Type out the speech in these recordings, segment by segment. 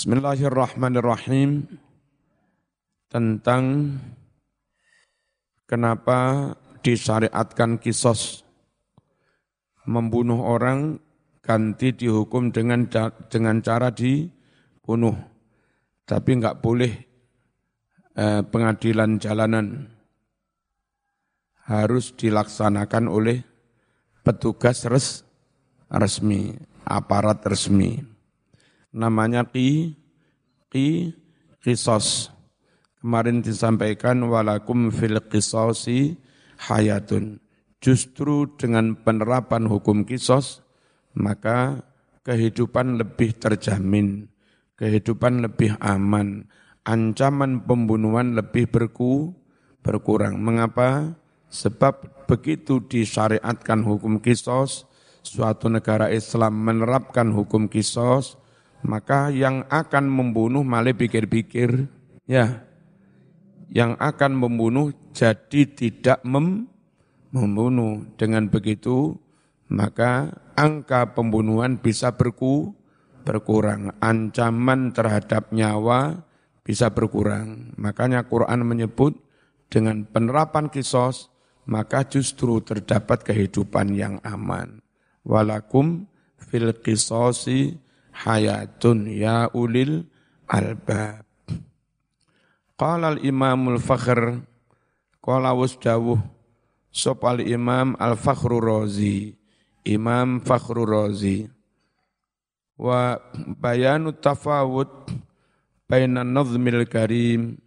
Bismillahirrahmanirrahim. Tentang kenapa disyariatkan kisos membunuh orang ganti dihukum dengan dengan cara dibunuh. Tapi enggak boleh eh, pengadilan jalanan harus dilaksanakan oleh petugas res, resmi aparat resmi namanya qi qi kisos. Kemarin disampaikan walakum fil qisasi hayatun. Justru dengan penerapan hukum kisos, maka kehidupan lebih terjamin, kehidupan lebih aman, ancaman pembunuhan lebih berku, berkurang. Mengapa? Sebab begitu disyariatkan hukum kisos, suatu negara Islam menerapkan hukum kisos, maka yang akan membunuh malah pikir-pikir, ya, yang akan membunuh jadi tidak mem membunuh. Dengan begitu, maka angka pembunuhan bisa berku, berkurang. Ancaman terhadap nyawa bisa berkurang. Makanya Quran menyebut dengan penerapan kisos, maka justru terdapat kehidupan yang aman. Walakum fil kisosi hayatun ya ulil albab. Qala al-imamul fakhr, qala wasdawuh, sopal imam al-fakhru razi, imam fakhru razi. Wa bayanu tafawud baina nazmil karim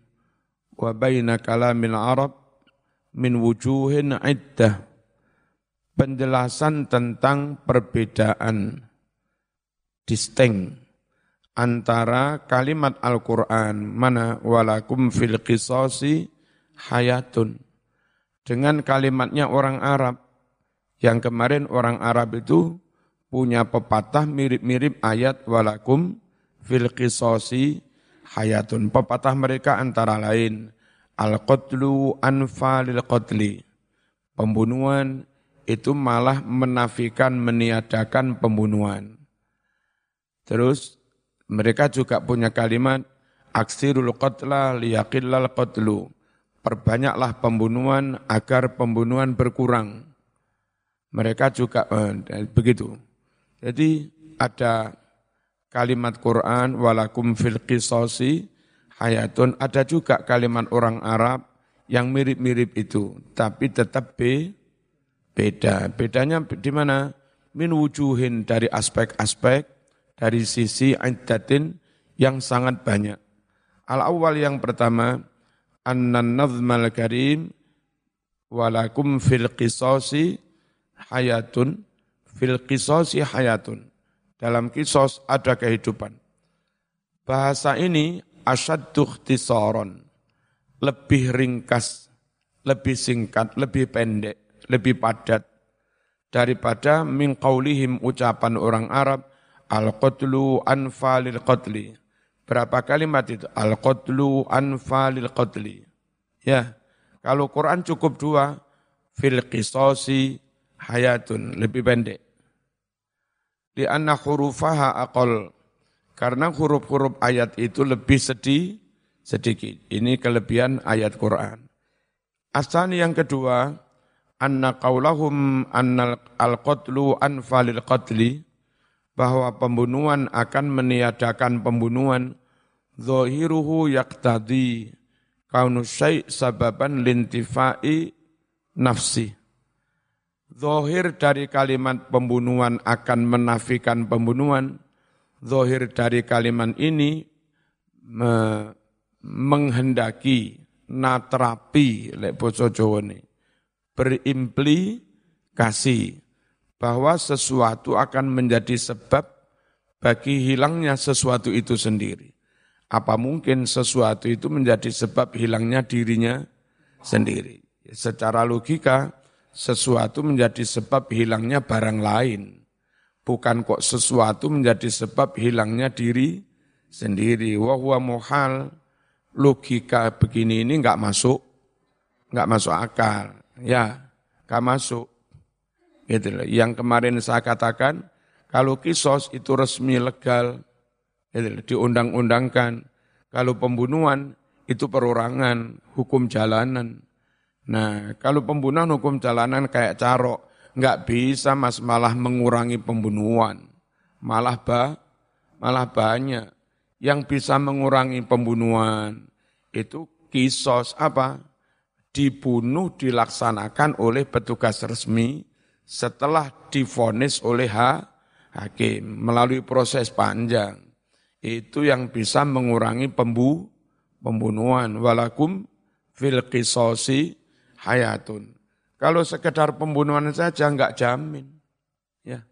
wa baina kalamil arab min wujuhin iddah. Penjelasan tentang perbedaan distinct antara kalimat Al-Quran mana walakum fil qisasi hayatun. Dengan kalimatnya orang Arab. Yang kemarin orang Arab itu punya pepatah mirip-mirip ayat walakum fil qisasi hayatun. Pepatah mereka antara lain al-qatlu anfalil qatli. Pembunuhan itu malah menafikan meniadakan pembunuhan Terus mereka juga punya kalimat aksirul qatla liyaqillal qatlu. Perbanyaklah pembunuhan agar pembunuhan berkurang. Mereka juga eh, begitu. Jadi ada kalimat Quran walakum fil qisasi hayatun ada juga kalimat orang Arab yang mirip-mirip itu tapi tetap B, beda. Bedanya di mana? Min wujuhin dari aspek-aspek dari sisi iddatin yang sangat banyak. Al-awwal yang pertama, annan nazmal karim walakum fil qisasi hayatun fil qisasi hayatun. Dalam kisos ada kehidupan. Bahasa ini asyaddu ikhtisaron. Lebih ringkas, lebih singkat, lebih pendek, lebih padat daripada min ucapan orang Arab Al-qatlu anfalil qatli. Berapa kalimat itu? Al-qatlu anfalil qatli. Ya, kalau Quran cukup dua, fil qisasi hayatun, lebih pendek. Di anna hurufaha aqal. Karena huruf-huruf ayat itu lebih sedih, sedikit. Ini kelebihan ayat Quran. Asani yang kedua, anna qaulahum annal al-qatlu anfalil qatli bahwa pembunuhan akan meniadakan pembunuhan. Zahiruhu yaqtadi kaunu syai' sababan lintifai nafsi. Zohir dari kalimat pembunuhan akan menafikan pembunuhan. Zohir dari kalimat ini me, menghendaki natrapi lek boso Jawa berimplikasi bahwa sesuatu akan menjadi sebab bagi hilangnya sesuatu itu sendiri. Apa mungkin sesuatu itu menjadi sebab hilangnya dirinya sendiri? Secara logika, sesuatu menjadi sebab hilangnya barang lain. Bukan kok sesuatu menjadi sebab hilangnya diri sendiri. Wahwa muhal, logika begini ini nggak masuk, nggak masuk akal. Ya, nggak masuk. Gitu loh. Yang kemarin saya katakan, kalau kisos itu resmi legal, diundang-undangkan. Kalau pembunuhan itu perorangan, hukum jalanan. Nah, kalau pembunuhan hukum jalanan kayak carok, nggak bisa mas malah mengurangi pembunuhan. Malah ba, malah banyak. Yang bisa mengurangi pembunuhan itu kisos apa? Dibunuh dilaksanakan oleh petugas resmi setelah difonis oleh ha, hakim melalui proses panjang itu yang bisa mengurangi pembu, pembunuhan. Walakum fil kisosi hayatun. Kalau sekedar pembunuhan saja enggak jamin. Ya.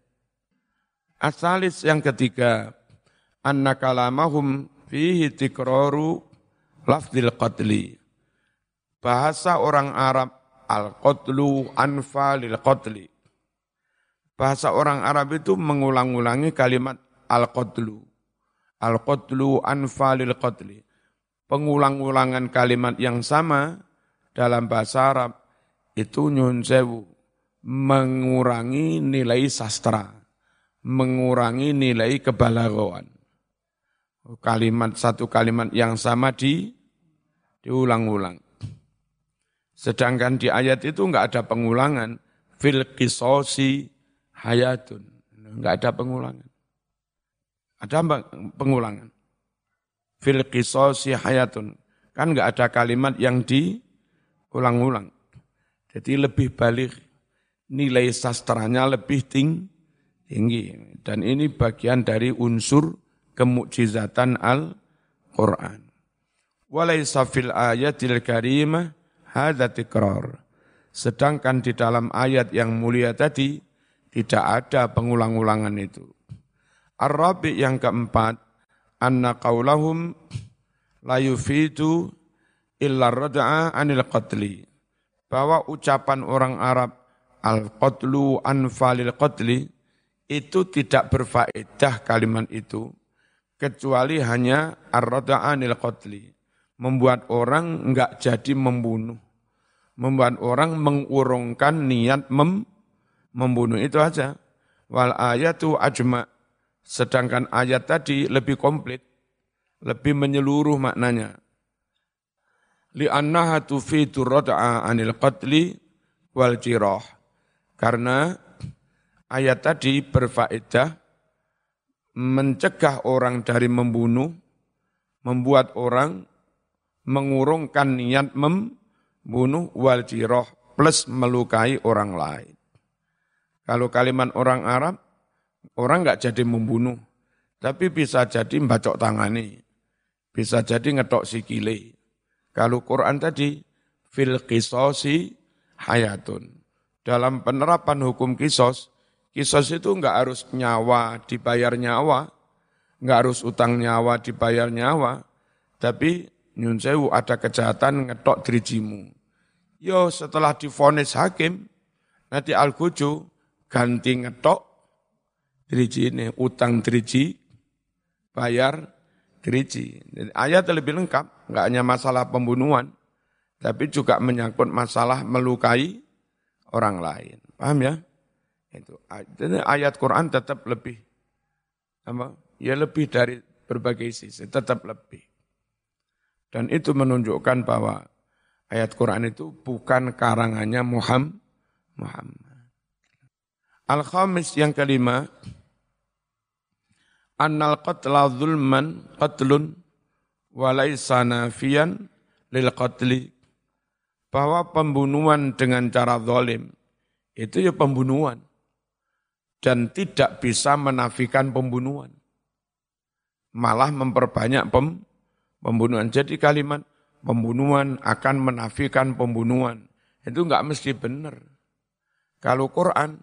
Asalis yang ketiga, anna kalamahum fihi tikraru lafdil qatli. Bahasa orang Arab al-qatlu anfa lil qatli. Bahasa orang Arab itu mengulang-ulangi kalimat al-qatlu Al-qatlu anfalil qatli. Pengulang-ulangan kalimat yang sama dalam bahasa Arab itu nyun sewu, mengurangi nilai sastra, mengurangi nilai kebalagoan. Kalimat satu kalimat yang sama di diulang-ulang. Sedangkan di ayat itu enggak ada pengulangan. Fil kisosi hayatun. Enggak ada pengulangan. Ada pengulangan. Fil qisasi hayatun. Kan enggak ada kalimat yang diulang-ulang. Jadi lebih balik nilai sastranya lebih ting, tinggi. Dan ini bagian dari unsur kemukjizatan Al-Quran. Walaysa fil ayatil karimah hadha tikrar. Sedangkan di dalam ayat yang mulia tadi, tidak ada pengulang-ulangan itu. Ar-rabi yang keempat, anna qaulahum la yufidu illa rad'a anil qatli. Bahwa ucapan orang Arab al-qatlu anfalil qatli itu tidak berfaedah kalimat itu kecuali hanya ar-rad'a anil qatli. Membuat orang enggak jadi membunuh. Membuat orang mengurungkan niat mem membunuh itu aja. Wal ayatu ajma' Sedangkan ayat tadi lebih komplit, lebih menyeluruh maknanya. Li'annaha tufidu rad'a anil qatli wal jirah. Karena ayat tadi berfaedah mencegah orang dari membunuh, membuat orang mengurungkan niat membunuh wal jirah plus melukai orang lain. Kalau kalimat orang Arab, Orang nggak jadi membunuh, tapi bisa jadi membacok tangani, bisa jadi ngetok sikile. Kalau Quran tadi, fil kisosi hayatun. Dalam penerapan hukum kisos, kisos itu nggak harus nyawa dibayar nyawa, nggak harus utang nyawa dibayar nyawa, tapi nyun sewu ada kejahatan ngetok dirijimu. Yo setelah difonis hakim, nanti al ganti ngetok driji ini utang driji bayar driji. Ayat lebih lengkap, nggak hanya masalah pembunuhan, tapi juga menyangkut masalah melukai orang lain. Paham ya? Itu ayat Quran tetap lebih apa? Ya lebih dari berbagai sisi, tetap lebih. Dan itu menunjukkan bahwa ayat Quran itu bukan karangannya Muhammad. Muhammad. Al-Khamis yang kelima, annal qatla zulman qatlun walaysa nafiyan lil qatli. Bahwa pembunuhan dengan cara zalim itu ya pembunuhan. Dan tidak bisa menafikan pembunuhan. Malah memperbanyak pem, pembunuhan. Jadi kalimat pembunuhan akan menafikan pembunuhan. Itu enggak mesti benar. Kalau Quran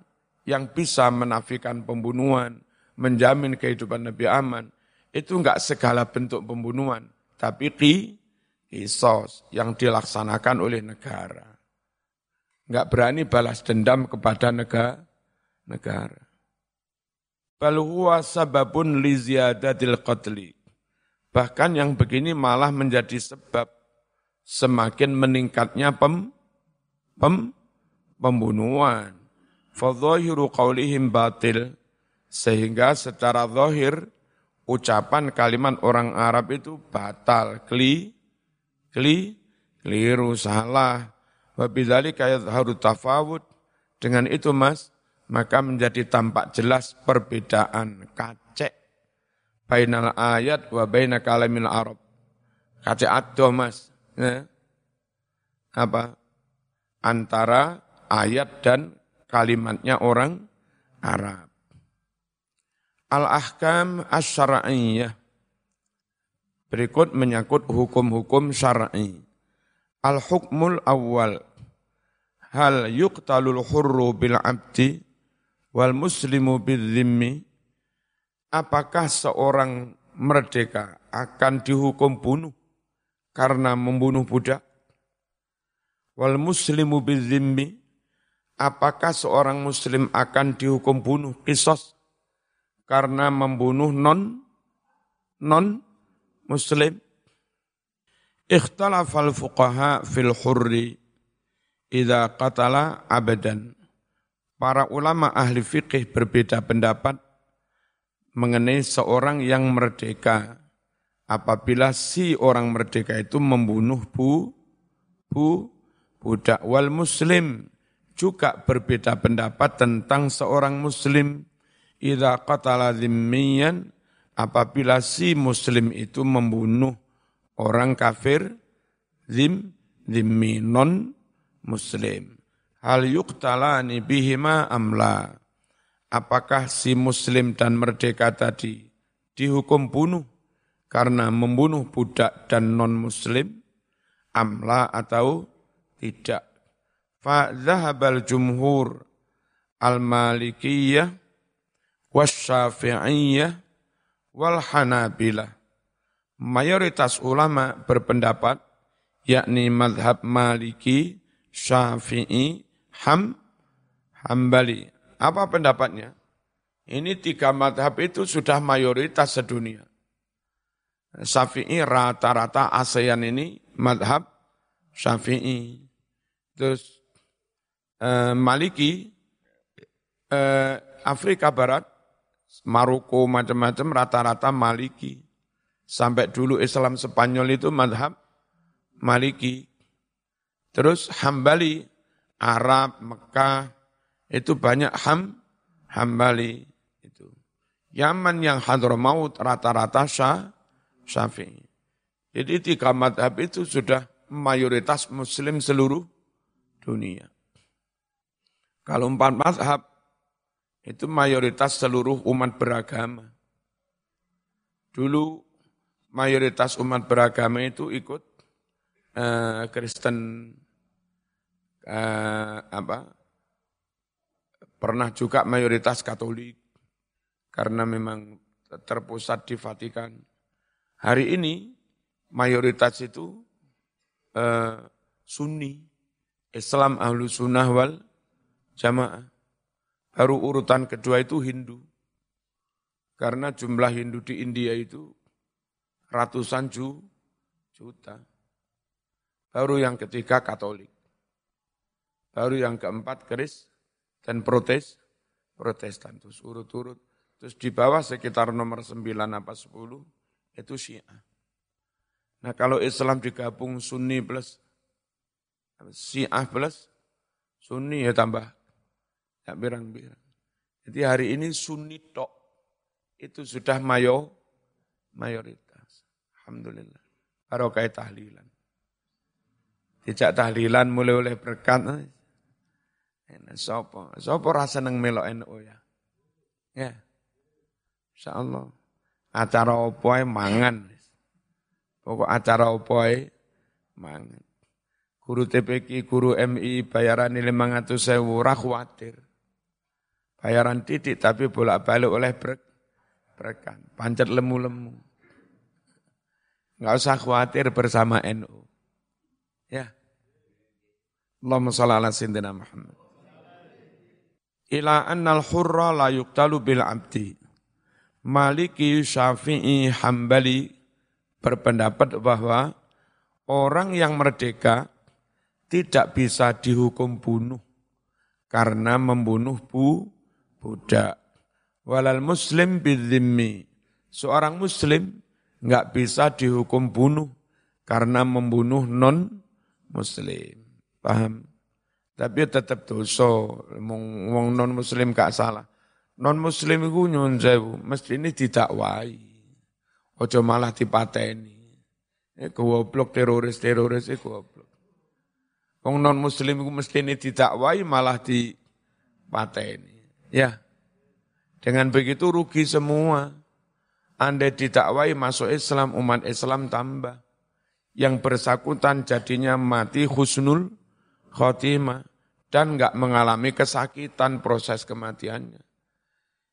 yang bisa menafikan pembunuhan menjamin kehidupan Nabi aman, itu enggak segala bentuk pembunuhan, tapi ki, kisos yang dilaksanakan oleh negara. Enggak berani balas dendam kepada negara. negara. Bal huwa sababun li ziyadatil qatli. Bahkan yang begini malah menjadi sebab semakin meningkatnya pem, pem, pembunuhan. Fadhahiru qawlihim batil sehingga secara zahir ucapan kalimat orang Arab itu batal, kli, kli, keliru, salah. Wabidali kayak harus tafawud. Dengan itu mas, maka menjadi tampak jelas perbedaan kacek. Bainal ayat wa baina kalamil Arab. Kacek ado mas. Ya. Apa? Antara ayat dan kalimatnya orang Arab. Al-ahkam asy Berikut menyangkut hukum-hukum syar'i. Al-hukmul awal. Hal yuqtalul hurru bil abdi wal muslimu bil zimmi. Apakah seorang merdeka akan dihukum bunuh karena membunuh budak? Wal muslimu bil zimmi. Apakah seorang muslim akan dihukum bunuh, kisos, karena membunuh non non muslim. Ikhtalafal fuqaha fil hurri idza qatala abadan. Para ulama ahli fikih berbeda pendapat mengenai seorang yang merdeka. Apabila si orang merdeka itu membunuh bu bu budak wal muslim juga berbeda pendapat tentang seorang muslim. Idza qatala dhimmiyan apabila si muslim itu membunuh orang kafir zim zimmi muslim. Hal yuqtalani bihima amla apakah si muslim dan merdeka tadi dihukum bunuh karena membunuh budak dan non muslim amla atau tidak fa jumhur al malikiyah wasyafi'iyah wal hanabilah. Mayoritas ulama berpendapat, yakni madhab maliki, syafi'i, ham, hambali. Apa pendapatnya? Ini tiga madhab itu sudah mayoritas sedunia. Syafi'i rata-rata ASEAN ini madhab Syafi'i. Terus eh, Maliki eh, Afrika Barat Maroko macam-macam rata-rata Maliki. Sampai dulu Islam Spanyol itu madhab Maliki. Terus Hambali, Arab, Mekah, itu banyak Ham, Hambali. Itu. Yaman yang Hadramaut rata-rata Syah, Syafi'i. Jadi tiga madhab itu sudah mayoritas muslim seluruh dunia. Kalau empat madhab, itu mayoritas seluruh umat beragama. Dulu mayoritas umat beragama itu ikut uh, Kristen uh, apa? Pernah juga mayoritas Katolik karena memang terpusat di Vatikan. Hari ini mayoritas itu uh, Sunni, Islam ahlu sunnah wal jamaah. Baru urutan kedua itu Hindu. Karena jumlah Hindu di India itu ratusan ju, juta. Baru yang ketiga Katolik. Baru yang keempat Kris dan Protes, Protestan. Terus urut-urut. Terus di bawah sekitar nomor 9 apa 10 itu Syiah. Nah kalau Islam digabung Sunni plus Syiah plus Sunni ya tambah Birang-birang. Jadi hari ini sunni tok itu sudah mayo, mayoritas. Alhamdulillah. Barokah tahlilan. Tidak tahlilan mulai oleh berkat. Enak sopo, sopo rasa neng melok NU ya. Ya. Insya Allah. Acara opoy mangan. Pokok acara opoy mangan. Guru TPK, guru MI bayaran 500 sewu, khawatir. Bayaran titik tapi bolak-balik oleh brek, brekan. Pancet lemu-lemu. Enggak usah khawatir bersama NU. Ya. Allahumma salli ala sayyidina Muhammad. Ila annal hurra la yuktalu bil abdi. Maliki Syafi'i Hambali berpendapat bahwa orang yang merdeka tidak bisa dihukum bunuh karena membunuh bu budak. Walal muslim bidzimmi. Seorang muslim nggak bisa dihukum bunuh karena membunuh non muslim. Paham? Tapi tetap dosa, wong non muslim gak salah. Non muslim itu nyun sewu, mesti ini didakwai. Ojo malah dipateni. Eh goblok teroris-teroris itu goblok. Wong non muslim itu mesti ini didakwai malah dipateni. Ya. Dengan begitu rugi semua. Anda didakwai masuk Islam, umat Islam tambah. Yang bersangkutan jadinya mati husnul khotimah dan nggak mengalami kesakitan proses kematiannya.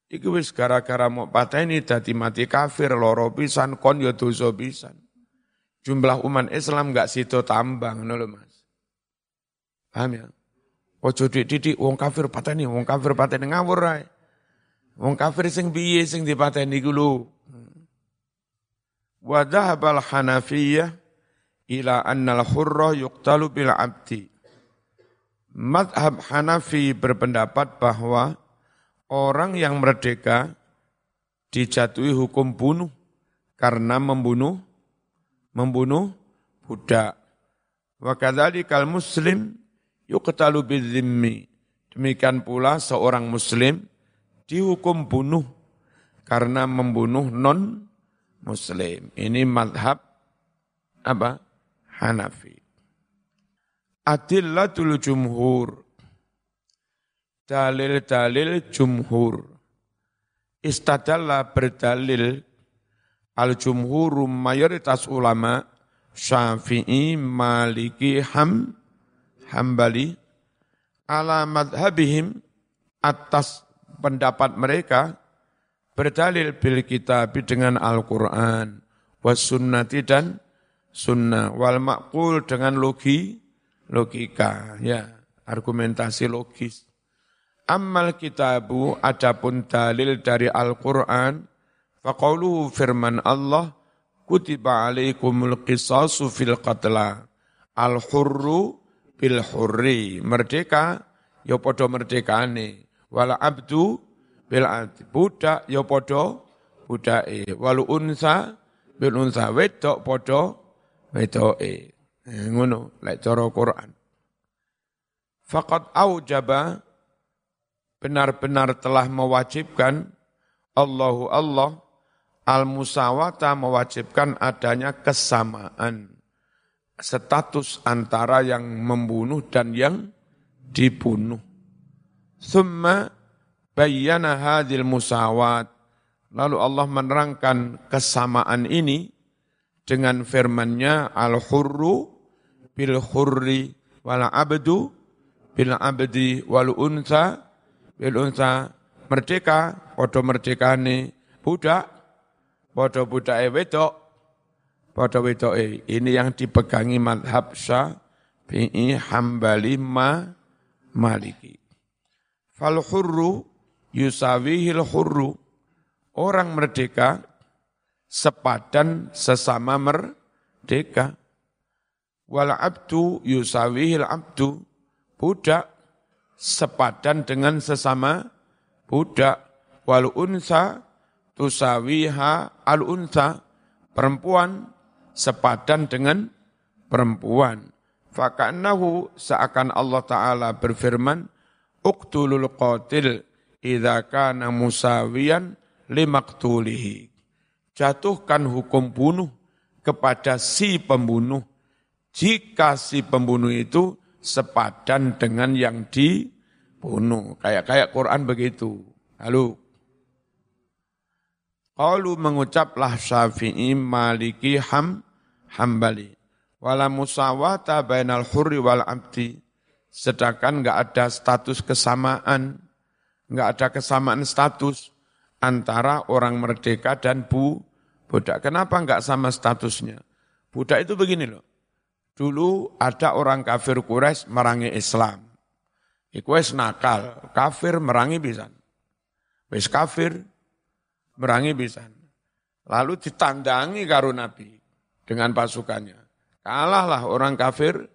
Iku wis gara-gara mau pateni dadi mati kafir loro pisan kon yo dosa pisan. Jumlah umat Islam nggak situ tambang ngono Mas. Paham ya? Ojo didik wong kafir pateni, wong kafir pateni ngawur ae. Wong kafir sing piye sing dipateni iku lho. Wa dhahabal Hanafiyah ila anna al-hurra yuqtalu bil 'abdi. Madhab Hanafi berpendapat bahwa orang yang merdeka dijatuhi hukum bunuh karena membunuh membunuh budak. Wa kal muslim yuqtalu bidzimmi. Demikian pula seorang muslim dihukum bunuh karena membunuh non muslim. Ini madhab apa? Hanafi. Adillatul jumhur. Dalil-dalil jumhur. Istadalla berdalil al-jumhur mayoritas ulama Syafi'i, Maliki, Ham, Hambali ala madhabihim atas pendapat mereka berdalil bil kitab dengan Al-Quran was sunnati dan sunnah wal makul dengan logi logika, ya, argumentasi logis. Ammal kitabu adapun dalil dari Al-Qur'an faqauluhu firman Allah kutiba alaikumul qisasu fil qatla al-hurru bil hurri. Merdeka ya padha merdekane. Wal abdu bil abdi. Budak ya padha budake. Wal unsa bil unsa. Wedok padha wedoke. Eh, ngono lek cara Quran. Faqad aujaba benar-benar telah mewajibkan Allahu Allah al-musawata mewajibkan adanya kesamaan status antara yang membunuh dan yang dibunuh. Summa bayyana hadil musawat. Lalu Allah menerangkan kesamaan ini dengan firman-Nya al-hurru bil hurri wal abdu bil abdi wal unsa bil unsa merdeka padha merdekane budak padha budake wedok padha wedoke ini yang dipegangi madhab Syafi'i Hambali ma Maliki fal hurru yusawihil hurru orang merdeka sepadan sesama merdeka Wal abdu yusawihil abdu. Budak sepadan dengan sesama budak. Wal unsa tusawiha al unsa. Perempuan sepadan dengan perempuan. Faka'nahu seakan Allah Ta'ala berfirman, Uktulul qatil idha kana musawiyan limaktulihi. Jatuhkan hukum bunuh kepada si pembunuh jika si pembunuh itu sepadan dengan yang dibunuh. Kayak kayak Quran begitu. Lalu Qalu mengucaplah Syafi'i Maliki Ham Hambali. Wala musawata bainal hurri wal abdi. Sedangkan enggak ada status kesamaan, enggak ada kesamaan status antara orang merdeka dan bu budak. Kenapa enggak sama statusnya? Budak itu begini loh. Dulu ada orang kafir Quraisy merangi Islam. Iku wis nakal, kafir merangi bisa. Wis kafir merangi bisa. Lalu ditandangi karo Nabi dengan pasukannya. Kalahlah orang kafir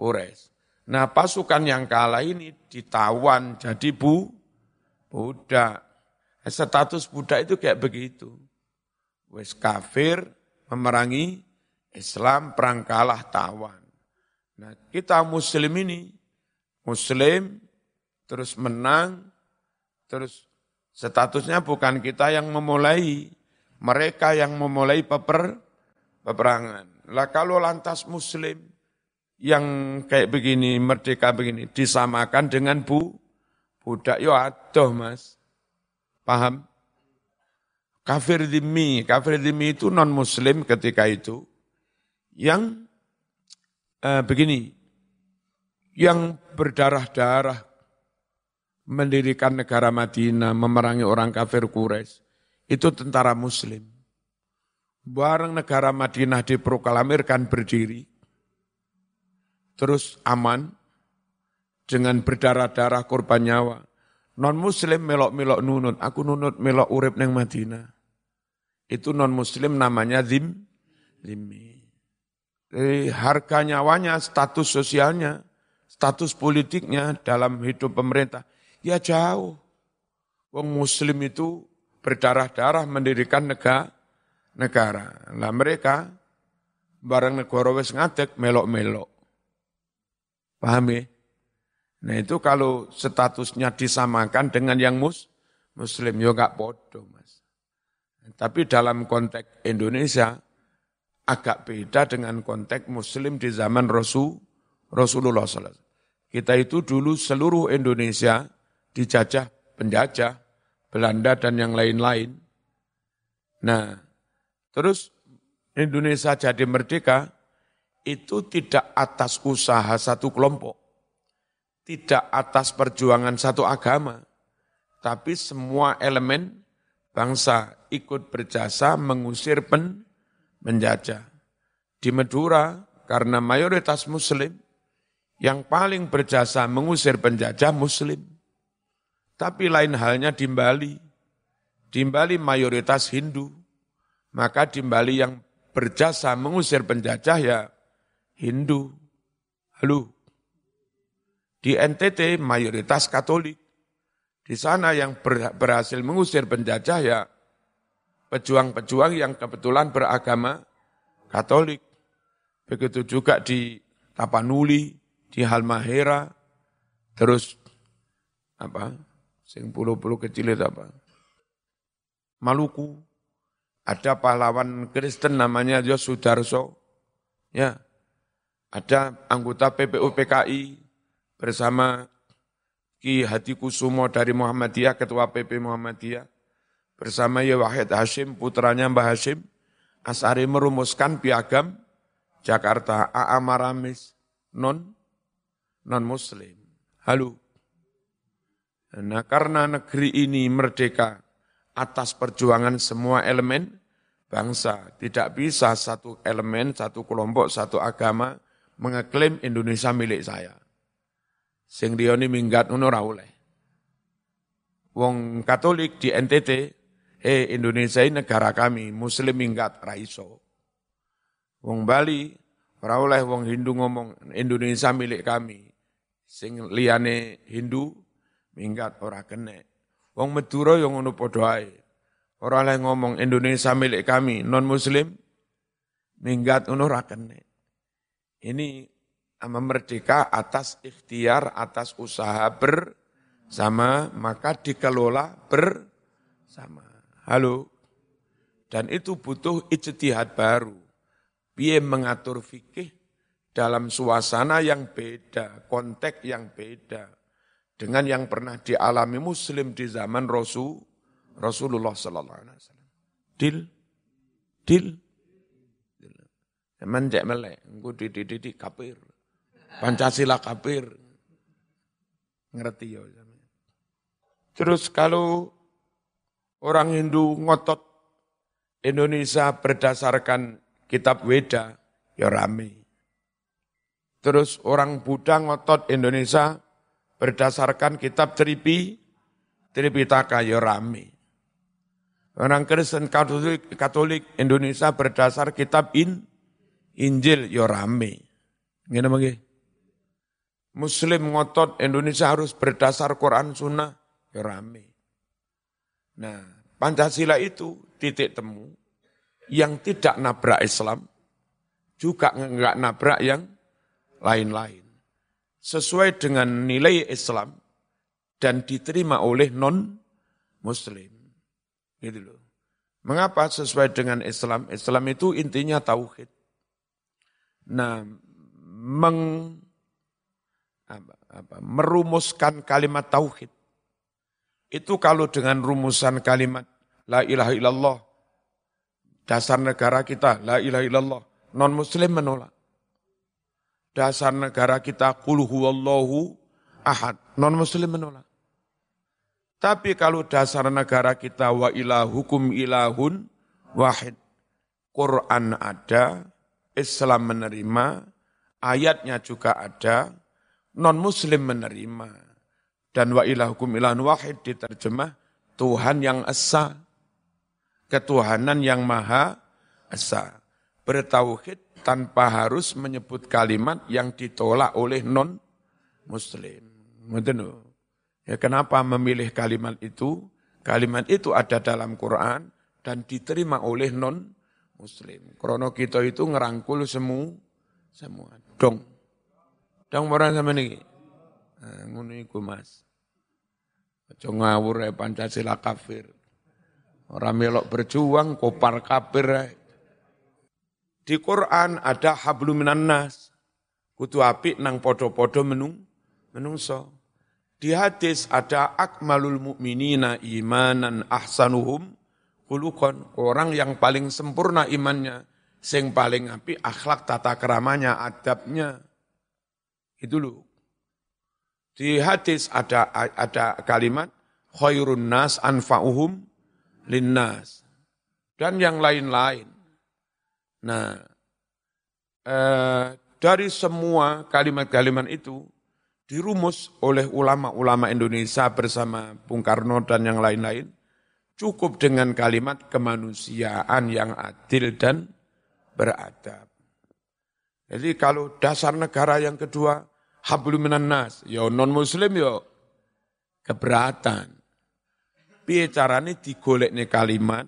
Quraisy. Nah pasukan yang kalah ini ditawan jadi bu, budak. Status budak itu kayak begitu. Wes kafir memerangi Islam perang kalah tawan. Nah, kita muslim ini muslim terus menang terus statusnya bukan kita yang memulai, mereka yang memulai peper peperangan. Lah kalau lantas muslim yang kayak begini, merdeka begini, disamakan dengan bu, budak, yo adoh mas. Paham? Kafir dimi, kafir dimi itu non muslim ketika itu. Yang eh, begini, yang berdarah-darah mendirikan negara Madinah, memerangi orang kafir Quraisy, itu tentara muslim. Barang negara Madinah diproklamirkan berdiri, terus aman dengan berdarah-darah korban nyawa. Non muslim melok-melok nunut, aku nunut melok urip neng Madinah. Itu non muslim namanya zim, zimmi. Eh, harga nyawanya, status sosialnya, status politiknya dalam hidup pemerintah, ya jauh. Wong muslim itu berdarah-darah mendirikan negara, negara. Nah mereka bareng negara wis ngadek melok-melok. Paham ya? Nah itu kalau statusnya disamakan dengan yang mus, muslim, ya gak podo mas. Tapi dalam konteks Indonesia, agak beda dengan konteks muslim di zaman Rasul, Rasulullah SAW. Kita itu dulu seluruh Indonesia dijajah penjajah, Belanda dan yang lain-lain. Nah, terus Indonesia jadi merdeka, itu tidak atas usaha satu kelompok, tidak atas perjuangan satu agama, tapi semua elemen bangsa ikut berjasa mengusir pen, menjajah. Di Madura, karena mayoritas muslim, yang paling berjasa mengusir penjajah muslim. Tapi lain halnya di Bali. Di Bali mayoritas Hindu. Maka di Bali yang berjasa mengusir penjajah ya Hindu. Halo. Di NTT mayoritas Katolik. Di sana yang berhasil mengusir penjajah ya pejuang-pejuang yang kebetulan beragama Katolik. Begitu juga di Tapanuli, di Halmahera, terus apa? Sing puluh-puluh kecil itu apa? Maluku. Ada pahlawan Kristen namanya Yosudarso. Ya, ada anggota PPU PKI bersama Ki Hati Kusumo dari Muhammadiyah, Ketua PP Muhammadiyah, bersama Ya Wahid Hashim, putranya Mbah Hashim, Asari merumuskan piagam Jakarta AA Maramis non non Muslim. Halo. Nah karena negeri ini merdeka atas perjuangan semua elemen bangsa, tidak bisa satu elemen, satu kelompok, satu agama mengeklaim Indonesia milik saya. Sing ini minggat ngono oleh. Wong Katolik di NTT, eh Indonesia ini negara kami, Muslim minggat raiso. Wong Bali, ora wong Hindu ngomong Indonesia milik kami. Sing liyane Hindu minggat ora kene. Wong Madura yang ngono padha ae. Ora oleh ngomong Indonesia milik kami, non muslim minggat ngono kene. Ini merdeka atas ikhtiar, atas usaha bersama, maka dikelola bersama. Halo? Dan itu butuh ijtihad baru. Biar mengatur fikih dalam suasana yang beda, konteks yang beda dengan yang pernah dialami muslim di zaman Rasul Rasulullah sallallahu alaihi wasallam. Dil dil Zaman cek melek, engko dididik kafir. Pancasila kafir. Ngerti ya. Terus kalau orang Hindu ngotot Indonesia berdasarkan kitab Weda, ya rame. Terus orang Buddha ngotot Indonesia berdasarkan kitab Tripi, Tripitaka, ya rame. Orang Kristen Katolik, Katolik Indonesia berdasar kitab In, Injil ya rame. Ngene. Muslim ngotot Indonesia harus berdasar Quran Sunnah, ya. Nah, Pancasila itu titik temu yang tidak nabrak Islam, juga enggak nabrak yang lain-lain. Sesuai dengan nilai Islam dan diterima oleh non-muslim. Gitu loh. Mengapa sesuai dengan Islam? Islam itu intinya tauhid. Nah, meng, apa, apa, merumuskan kalimat tauhid. Itu kalau dengan rumusan kalimat la ilaha illallah, dasar negara kita la ilaha illallah, non muslim menolak. Dasar negara kita kul huwallahu ahad, non muslim menolak. Tapi kalau dasar negara kita wa ilahukum ilahun wahid. Quran ada, Islam menerima, ayatnya juga ada, non-muslim menerima. Dan wa ilahukum ilahun wahid diterjemah Tuhan yang esa, ketuhanan yang maha esa. Bertauhid tanpa harus menyebut kalimat yang ditolak oleh non-muslim. Mungkin Ya, kenapa memilih kalimat itu? Kalimat itu ada dalam Quran dan diterima oleh non Muslim. Krono kita itu ngerangkul semua, semua. Dong, dong orang sama nih. Nah, ngono iku mas. Aja ngawur Pancasila kafir. Orang melok berjuang kopar kafir. Di Quran ada habluminan nas. Kutu api nang podo-podo menung, menungso. Di hadis ada akmalul mu'minina imanan ahsanuhum kulukon. Orang yang paling sempurna imannya, sing paling api akhlak tata keramanya, adabnya. Itu loh. Di hadis ada ada kalimat khairun nas anfa'uhum linnas dan yang lain-lain. Nah, eh, dari semua kalimat-kalimat itu dirumus oleh ulama-ulama Indonesia bersama Bung Karno dan yang lain-lain, cukup dengan kalimat kemanusiaan yang adil dan beradab. Jadi kalau dasar negara yang kedua, hablum minan nas, ya non-muslim ya keberatan. Piye carane digolekne kalimat,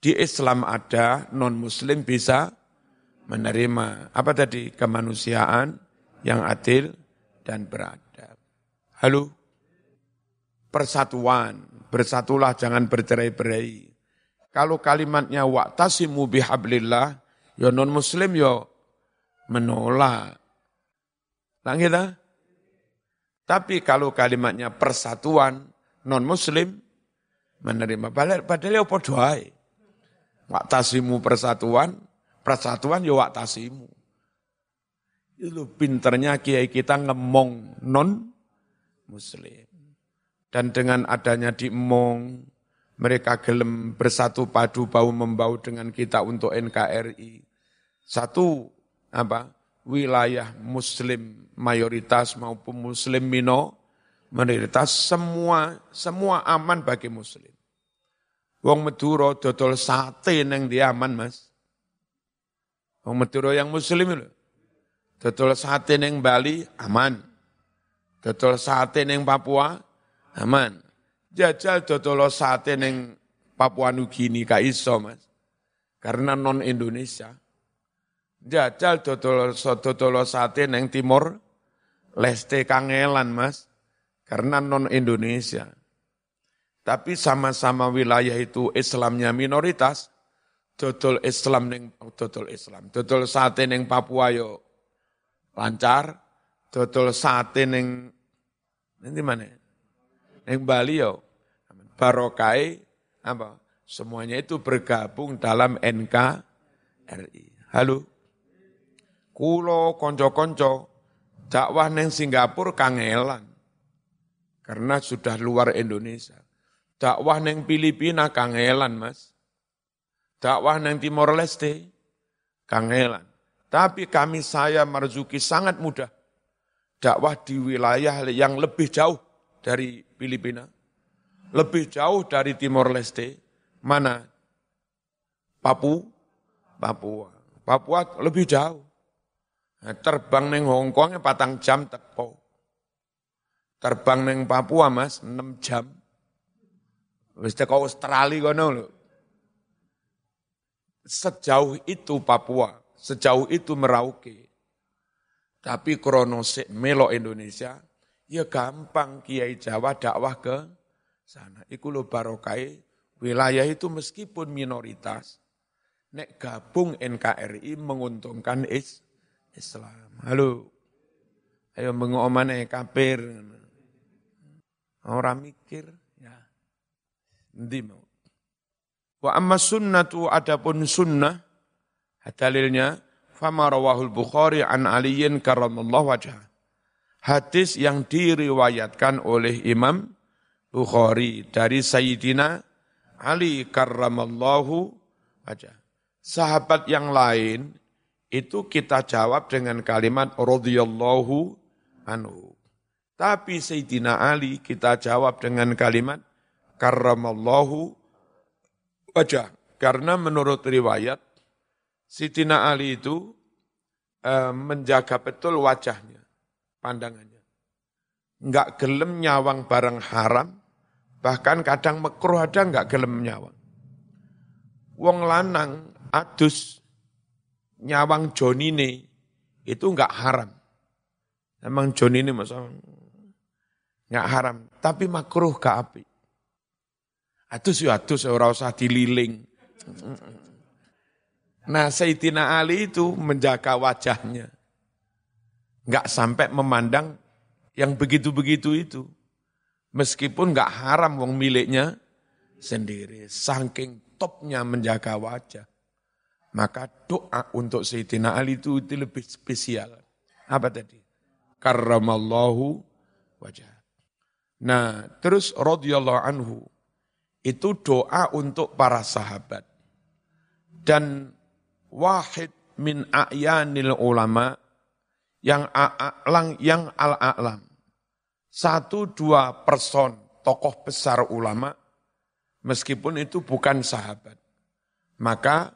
di Islam ada, non-muslim bisa menerima. Apa tadi? Kemanusiaan yang adil, dan beradab. Halo? Persatuan, bersatulah jangan bercerai-berai. Kalau kalimatnya waktasimu bihablillah, ya non muslim ya menolak. Kita? Tapi kalau kalimatnya persatuan, non muslim menerima. Padahal ya podoai. Waktasimu persatuan, persatuan ya waktasimu. Itu pinternya kiai kita ngemong non muslim. Dan dengan adanya diemong, mereka gelem bersatu padu bau membau dengan kita untuk NKRI. Satu apa wilayah muslim mayoritas maupun muslim mino mayoritas semua semua aman bagi muslim. Wong Madura dodol sate neng dia aman, Mas. Wong Madura yang muslim itu Dodol sate neng Bali aman. Dodol sate neng Papua aman. Jajal dodol sate neng Papua Nugini ka iso Mas. Karena non Indonesia. Jajal dodol dodol sate neng Timur Leste kangelan Mas. Karena non Indonesia. Tapi sama-sama wilayah itu Islamnya minoritas, dodol Islam neng dodol Islam, dodol sate neng Papua yo lancar, dodol sate neng nanti mana? Neng Bali yo. Barokai apa? Semuanya itu bergabung dalam NKRI. Halo. Kulo konco-konco dakwah neng Singapura kangelan. Karena sudah luar Indonesia. Dakwah neng Filipina kangelan, Mas. Dakwah neng Timor Leste kangelan. Tapi kami saya Marzuki sangat mudah. Dakwah di wilayah yang lebih jauh dari Filipina. Lebih jauh dari Timor Leste. Mana? Papua. Papua. Papua lebih jauh. Nah, terbang neng Hongkong patang jam teko. Terbang neng Papua mas, 6 jam. Wis teko Australia kono lho. sejauh itu Papua, sejauh itu Merauke. Tapi kronosik melo Indonesia, ya gampang Kiai Jawa dakwah ke sana. Iku lo barokai wilayah itu meskipun minoritas, nek gabung NKRI menguntungkan is Islam. Halo. Ayo mengomane kafir. Orang mikir. Nanti mau. Wa amma sunnatu adapun sunnah, dalilnya, fama rawahul Bukhari an aliyin karamallahu wajah. Hadis yang diriwayatkan oleh Imam Bukhari dari Sayyidina Ali karramallahu wajah. Sahabat yang lain itu kita jawab dengan kalimat radhiyallahu anhu. Tapi Sayyidina Ali kita jawab dengan kalimat karramallahu wajah. Karena menurut riwayat, Sayyidina Ali itu e, menjaga betul wajahnya, pandangannya. Enggak gelem nyawang barang haram, bahkan kadang mekruh ada enggak gelem nyawang. Wong lanang adus nyawang jonine itu enggak haram. Emang jonine masa nggak haram, tapi makruh ke api. Atus ya atus ora usah dililing. Nah Sayyidina Ali itu menjaga wajahnya. Nggak sampai memandang yang begitu-begitu itu. Meskipun nggak haram wong miliknya sendiri. Saking topnya menjaga wajah. Maka doa untuk Sayyidina Ali itu, itu lebih spesial. Apa tadi? Karramallahu wajah. Nah, terus radhiyallahu anhu itu doa untuk para sahabat. Dan wahid min a'yanil ulama yang a'lang yang al-a'lam. Satu dua person tokoh besar ulama meskipun itu bukan sahabat. Maka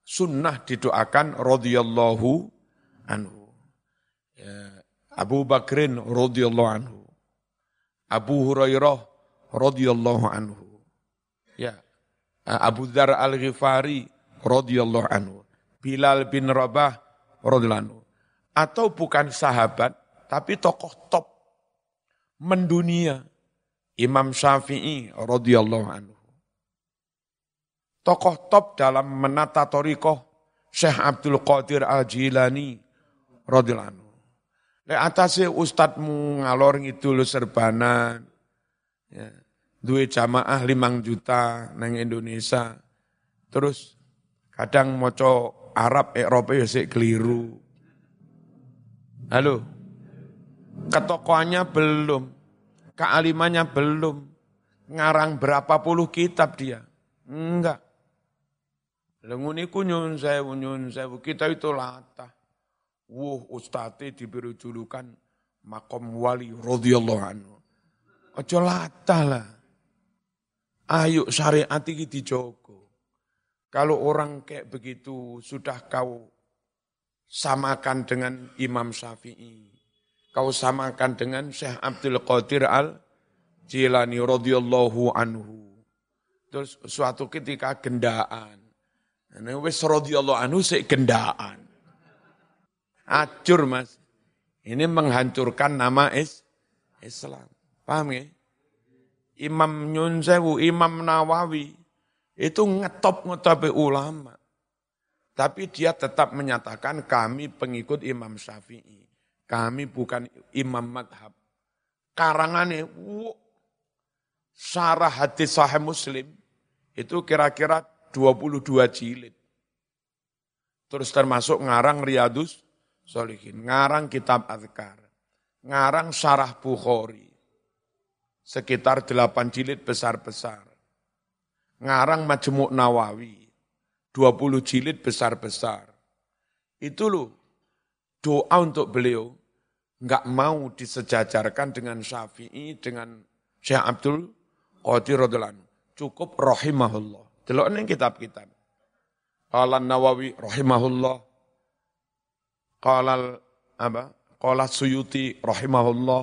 sunnah didoakan radhiyallahu anhu. Ya, Abu Bakrin radhiyallahu anhu. Abu Hurairah radhiyallahu anhu. Ya. Abu Dzar Al-Ghifari radhiyallahu anhu. Bilal bin Rabah radhiyallahu anhu. Atau bukan sahabat tapi tokoh top mendunia. Imam Syafi'i radhiyallahu anhu. Tokoh top dalam menata torikoh Syekh Abdul Qadir Al-Jilani radhiyallahu anhu. Lek atase ustadmu ngalor ngidul serbanan. Ya. Duwe jamaah limang juta nang Indonesia. Terus kadang moco Arab Eropa ya sik keliru. Halo. Ketokohannya belum. Kealimannya belum. Ngarang berapa puluh kitab dia. Enggak. Lenguni kunyun saya, nyun saya, kita itu latah. Wuh ustate diberi julukan makom wali radhiyallahu anhu. Aja latah lah. Ayo syariat ini dijogo. Kalau orang kayak begitu sudah kau samakan dengan Imam Syafi'i. Kau samakan dengan Syekh Abdul Qadir Al Jilani radhiyallahu anhu. Terus suatu ketika gendaan. Nah, wis radhiyallahu anhu sik gendaan. Acur mas. Ini menghancurkan nama is Islam. Paham ya? Imam Nyun Sewu, Imam Nawawi, itu ngetop ngetop ulama. Tapi dia tetap menyatakan kami pengikut Imam Syafi'i. Kami bukan imam madhab. Karangannya, wow, syarah hadis sahih muslim, itu kira-kira 22 jilid. Terus termasuk ngarang Riyadus Solihin. Ngarang kitab Adhkar. Ngarang Syarah Bukhari. Sekitar delapan jilid besar-besar. Ngarang Majmuk Nawawi. dua puluh jilid besar-besar. Itu loh, doa untuk beliau nggak mau disejajarkan dengan Syafi'i, dengan Syekh Abdul Qadir radhiyallahu Cukup rahimahullah. Delok ning kitab-kitab. Qala Nawawi rahimahullah Qala apa? Qala Suyuti rahimahullah.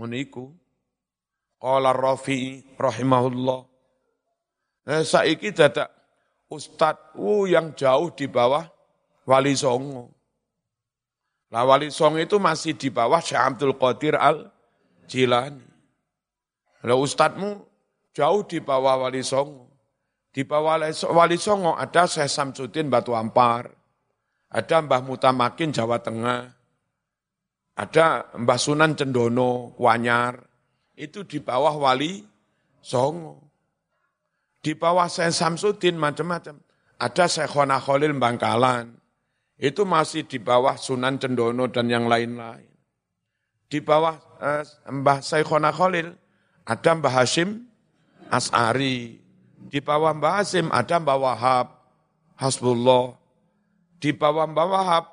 Muniku. Qala Rafi'i rahimahullah. Eh, saiki dadak ustadz uh, yang jauh di bawah Wali Songo. Lah Wali Songo itu masih di bawah Syekh Abdul Qadir Al Jilani. Lah ustadzmu jauh di bawah Wali Songo. Di bawah Wali Songo ada Syekh Samsudin Batu Ampar. Ada Mbah Mutamakin Jawa Tengah. Ada Mbah Sunan Cendono Kuanyar. Itu di bawah Wali Songo. Di bawah Syekh Samsudin macam-macam. Ada Syekhona Khalil Bangkalan. Itu masih di bawah Sunan Cendono dan yang lain-lain. Di bawah eh, Mbah Syekhona Khalil ada Mbah Hashim As'ari. Di bawah Mbah Hashim ada Mbah Wahab, Hasbullah. Di bawah Mbah Wahab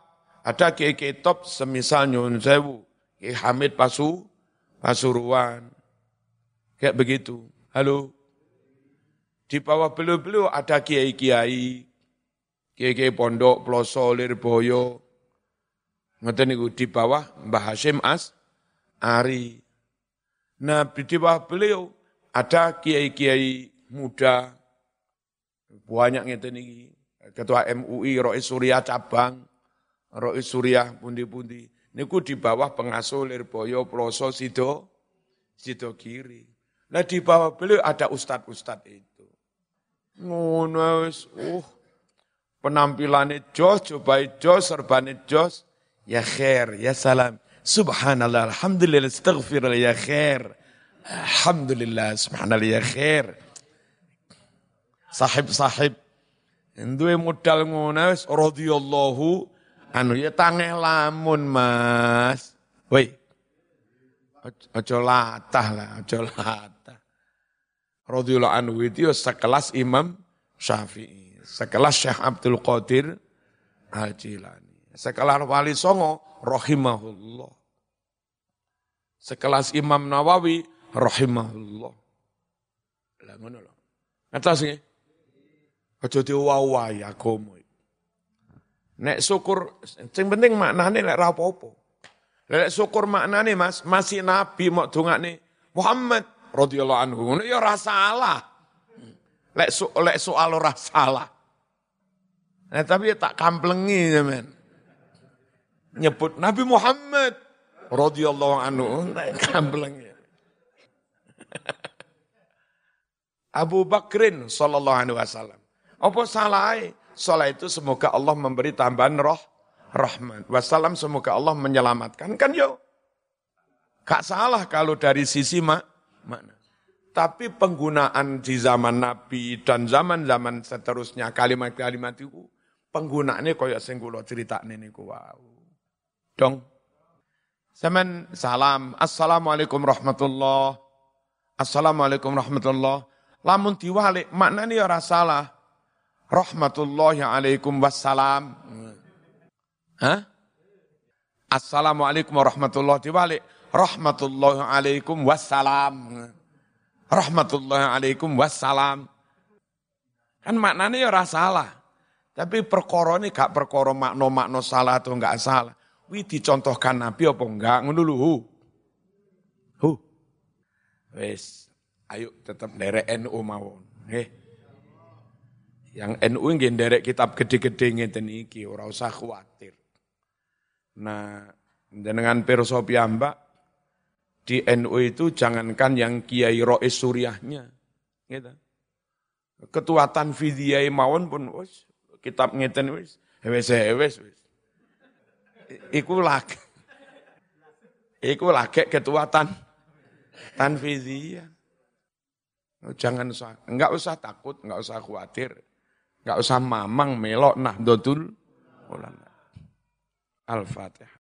ada Kiai Top semisal Nyun Sewu, Hamid Pasu, Pasuruan. Kayak begitu. Halo. Di bawah beliau-beliau ada kiai-kiai, kiai-kiai pondok, ploso, lirboyo. Ngerti niku di bawah Mbah Hashim As, Ari. Nah, di bawah beliau ada kiai-kiai muda, banyak ngerti niki. Ketua MUI, Rois Surya cabang, Rois Surya pundi-pundi. Niku di bawah pengasuh Lirboyo, Ploso, Sido, Sido Kiri. Nah di bawah beliau ada ustadz-ustadz itu. Ngono wis uh penampilane jos, cobai jos, serbane jos. Ya khair, ya salam. Subhanallah, alhamdulillah, astaghfirullah, ya khair. Alhamdulillah, subhanallah, ya khair. Sahib-sahib, duwe modal ngono wis radhiyallahu anu ya tangeh lamun Mas. Woi. Aja latah lah, aja latah radhiyallahu anhu itu ya sekelas Imam Syafi'i, sekelas Syekh Abdul Qadir Al-Jilani, sekelas Wali Songo rahimahullah. Sekelas Imam Nawawi rahimahullah. Lah ngono lho. Ngertos nggih? Aja diwawahi agama Nek syukur, sing penting maknane lek ora apa-apa. Lek syukur maknane Mas, masih nabi mau dongakne Muhammad radhiyallahu anhu. Ya ora salah. Lek so, lek soal ora salah. Nah, tapi ya tak kamplengi men. Nyebut Nabi Muhammad radhiyallahu anhu tak kamplengi. Abu Bakrin sallallahu alaihi wasallam. Apa salah? Salah itu semoga Allah memberi tambahan roh rahmat. Wassalam semoga Allah menyelamatkan. Kan yo. Gak salah kalau dari sisi mak makna. Tapi penggunaan di zaman Nabi dan zaman-zaman seterusnya kalimat-kalimat itu penggunaannya kaya sing kula critakne niku wow. Dong. Zaman salam, Assalamualaikum warahmatullah. Assalamualaikum warahmatullah. Lamun diwalik maknane ora salah. Rahmatullahi alaikum wassalam. Hah? Assalamualaikum warahmatullahi diwalik rahmatullahi alaikum wassalam. Rahmatullahi alaikum wassalam. Kan maknanya ya salah. Tapi perkara ini gak perkara makna-makna salah atau enggak salah. Wih dicontohkan Nabi apa enggak? Ngono lho. Hu. Wes, ayo tetap derek NU mawon. Nggih. Yang NU nggih derek kitab gede-gede ngeten iki, ora usah khawatir. Nah, dengan pirsa piyambak di NU itu jangankan yang Kiai Rois Suryahnya. Gitu. Ketua Tanfidiyai mawon pun wis kitab ngeten wis wis wis wis. Iku lagi. Iku ketua tan Tanfidiyah. Jangan usah, enggak usah takut, enggak usah khawatir. Enggak usah mamang melok nah dotul ulama. Al-Fatihah.